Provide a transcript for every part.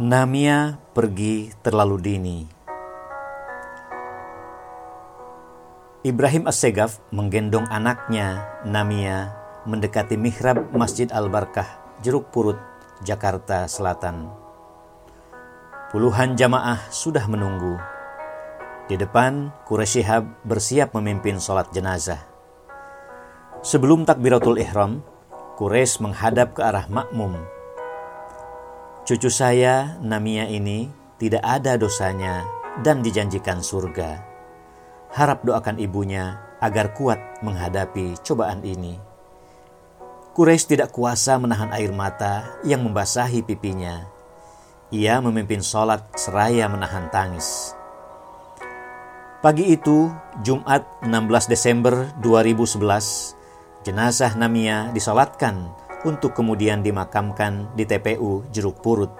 Namia pergi terlalu dini. Ibrahim As-Segaf menggendong anaknya, Namia, mendekati mihrab Masjid Al-Barkah, Jeruk Purut, Jakarta Selatan. Puluhan jamaah sudah menunggu. Di depan, Quraisy Shihab bersiap memimpin sholat jenazah. Sebelum takbiratul ihram, Quraisy menghadap ke arah makmum Cucu saya, Namia ini, tidak ada dosanya dan dijanjikan surga. Harap doakan ibunya agar kuat menghadapi cobaan ini. Quraisy tidak kuasa menahan air mata yang membasahi pipinya. Ia memimpin sholat seraya menahan tangis. Pagi itu, Jumat 16 Desember 2011, jenazah Namia disolatkan untuk kemudian dimakamkan di TPU Jeruk Purut.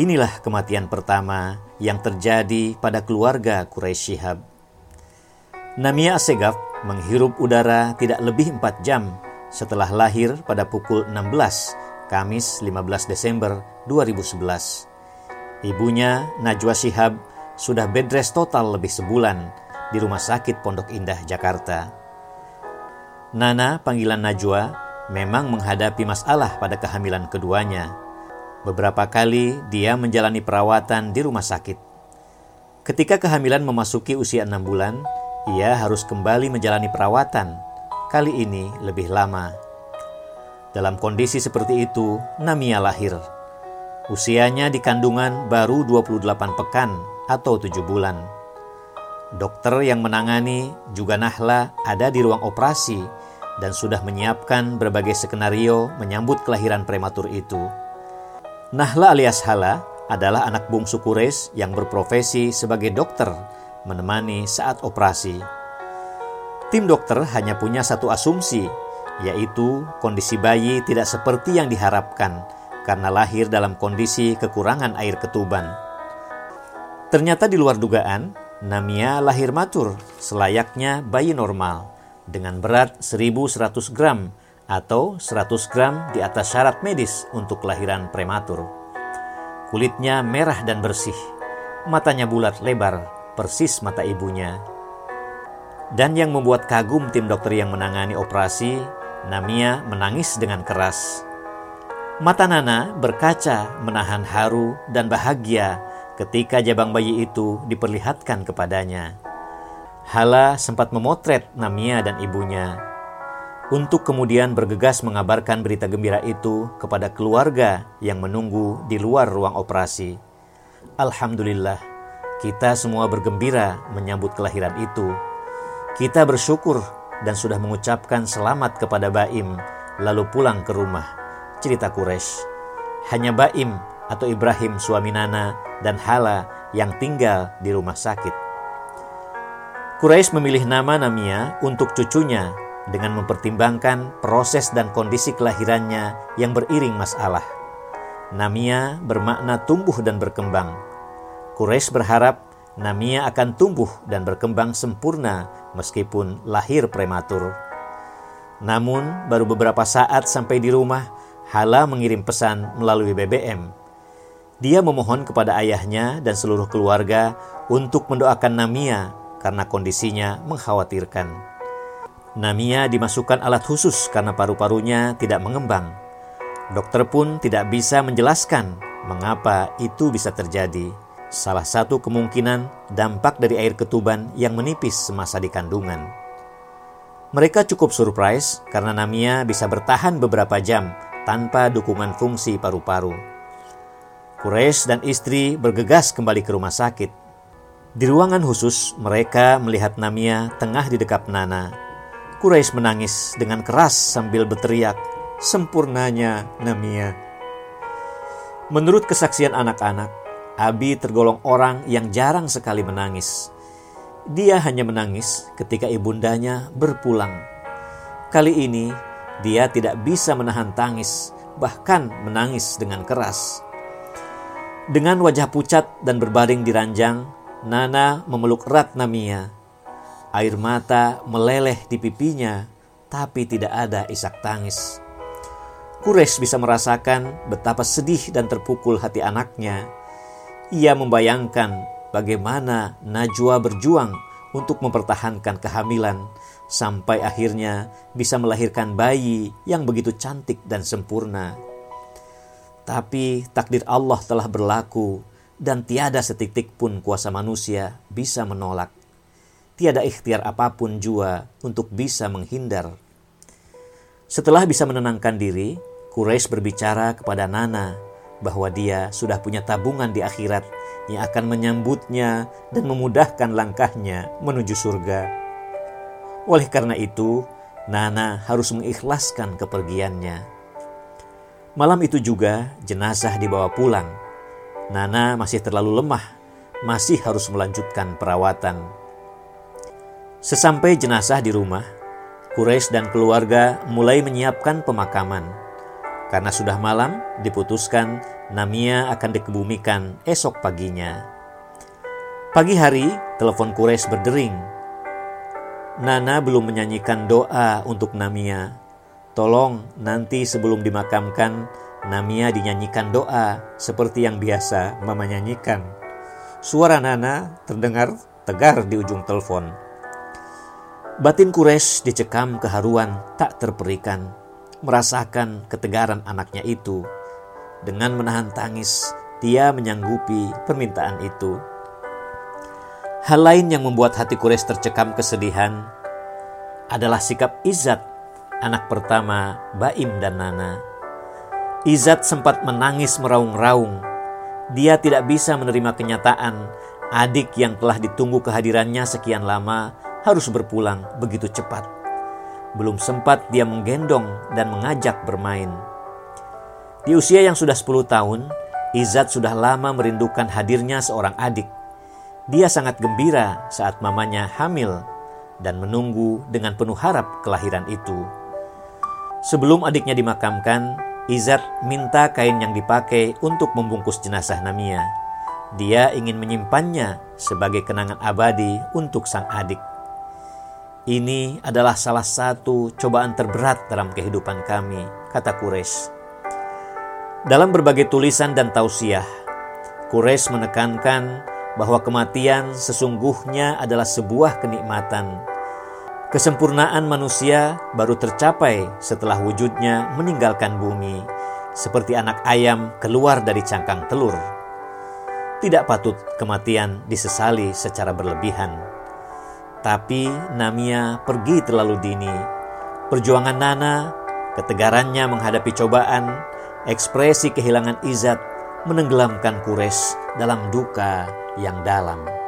Inilah kematian pertama yang terjadi pada keluarga Quraisy Shihab. Namia Asegaf menghirup udara tidak lebih 4 jam setelah lahir pada pukul 16 Kamis 15 Desember 2011. Ibunya, Najwa Shihab, sudah bedrest total lebih sebulan di Rumah Sakit Pondok Indah, Jakarta. Nana, panggilan Najwa, memang menghadapi masalah pada kehamilan keduanya. Beberapa kali dia menjalani perawatan di rumah sakit. Ketika kehamilan memasuki usia enam bulan, ia harus kembali menjalani perawatan. Kali ini lebih lama. Dalam kondisi seperti itu, Namia lahir. Usianya di kandungan baru 28 pekan atau 7 bulan. Dokter yang menangani juga Nahla ada di ruang operasi dan sudah menyiapkan berbagai skenario menyambut kelahiran prematur itu. Nahla alias Hala adalah anak bungsu Quraisy yang berprofesi sebagai dokter menemani saat operasi. Tim dokter hanya punya satu asumsi, yaitu kondisi bayi tidak seperti yang diharapkan karena lahir dalam kondisi kekurangan air ketuban. Ternyata di luar dugaan, Namia lahir matur, selayaknya bayi normal dengan berat 1100 gram atau 100 gram di atas syarat medis untuk kelahiran prematur. Kulitnya merah dan bersih, matanya bulat lebar, persis mata ibunya. Dan yang membuat kagum tim dokter yang menangani operasi, Namia menangis dengan keras. Mata Nana berkaca menahan haru dan bahagia ketika jabang bayi itu diperlihatkan kepadanya. Hala sempat memotret Namia dan ibunya untuk kemudian bergegas mengabarkan berita gembira itu kepada keluarga yang menunggu di luar ruang operasi. Alhamdulillah, kita semua bergembira menyambut kelahiran itu. Kita bersyukur dan sudah mengucapkan selamat kepada Baim, lalu pulang ke rumah. Cerita Quraisy. Hanya Baim atau Ibrahim suami Nana dan Hala yang tinggal di rumah sakit. Quraisy memilih nama Namia untuk cucunya dengan mempertimbangkan proses dan kondisi kelahirannya yang beriring masalah. Namia bermakna tumbuh dan berkembang. Quraisy berharap Namia akan tumbuh dan berkembang sempurna meskipun lahir prematur. Namun, baru beberapa saat sampai di rumah, Hala mengirim pesan melalui BBM. Dia memohon kepada ayahnya dan seluruh keluarga untuk mendoakan Namia karena kondisinya mengkhawatirkan. Namia dimasukkan alat khusus karena paru-parunya tidak mengembang. Dokter pun tidak bisa menjelaskan mengapa itu bisa terjadi. Salah satu kemungkinan dampak dari air ketuban yang menipis semasa di kandungan. Mereka cukup surprise karena Namia bisa bertahan beberapa jam tanpa dukungan fungsi paru-paru. Quraisy dan istri bergegas kembali ke rumah sakit di ruangan khusus, mereka melihat Namia tengah di dekat Nana. Quraisy menangis dengan keras sambil berteriak, "Sempurnanya Namia!" Menurut kesaksian anak-anak, Abi tergolong orang yang jarang sekali menangis. Dia hanya menangis ketika ibundanya berpulang. Kali ini, dia tidak bisa menahan tangis, bahkan menangis dengan keras. Dengan wajah pucat dan berbaring di ranjang, Nana memeluk erat Namia. Air mata meleleh di pipinya, tapi tidak ada isak tangis. Kures bisa merasakan betapa sedih dan terpukul hati anaknya. Ia membayangkan bagaimana Najwa berjuang untuk mempertahankan kehamilan sampai akhirnya bisa melahirkan bayi yang begitu cantik dan sempurna. Tapi takdir Allah telah berlaku dan tiada setitik pun kuasa manusia bisa menolak. Tiada ikhtiar apa pun jua untuk bisa menghindar. Setelah bisa menenangkan diri, Quraisy berbicara kepada Nana bahwa dia sudah punya tabungan di akhirat yang akan menyambutnya dan memudahkan langkahnya menuju surga. Oleh karena itu, Nana harus mengikhlaskan kepergiannya. Malam itu juga jenazah dibawa pulang. Nana masih terlalu lemah, masih harus melanjutkan perawatan. Sesampai jenazah di rumah, Quraisy dan keluarga mulai menyiapkan pemakaman. Karena sudah malam, diputuskan Namia akan dikebumikan esok paginya. Pagi hari, telepon Kures berdering. Nana belum menyanyikan doa untuk Namia. Tolong nanti sebelum dimakamkan, Namia dinyanyikan doa seperti yang biasa Mama nyanyikan. Suara Nana terdengar tegar di ujung telepon. Batin Kures dicekam keharuan tak terperikan merasakan ketegaran anaknya itu. Dengan menahan tangis, dia menyanggupi permintaan itu. Hal lain yang membuat hati Quraisy tercekam kesedihan adalah sikap Izat, anak pertama Baim dan Nana. Izat sempat menangis meraung-raung. Dia tidak bisa menerima kenyataan adik yang telah ditunggu kehadirannya sekian lama harus berpulang begitu cepat. Belum sempat dia menggendong dan mengajak bermain. Di usia yang sudah 10 tahun, Izat sudah lama merindukan hadirnya seorang adik. Dia sangat gembira saat mamanya hamil dan menunggu dengan penuh harap kelahiran itu. Sebelum adiknya dimakamkan, Izat minta kain yang dipakai untuk membungkus jenazah Namia. Dia ingin menyimpannya sebagai kenangan abadi untuk sang adik. Ini adalah salah satu cobaan terberat dalam kehidupan kami, kata Quraisy. Dalam berbagai tulisan dan tausiah, Quraisy menekankan bahwa kematian sesungguhnya adalah sebuah kenikmatan. Kesempurnaan manusia baru tercapai setelah wujudnya meninggalkan bumi, seperti anak ayam keluar dari cangkang telur. Tidak patut kematian disesali secara berlebihan. Tapi Namia pergi terlalu dini. Perjuangan Nana, ketegarannya menghadapi cobaan, ekspresi kehilangan izat menenggelamkan Kures dalam duka yang dalam.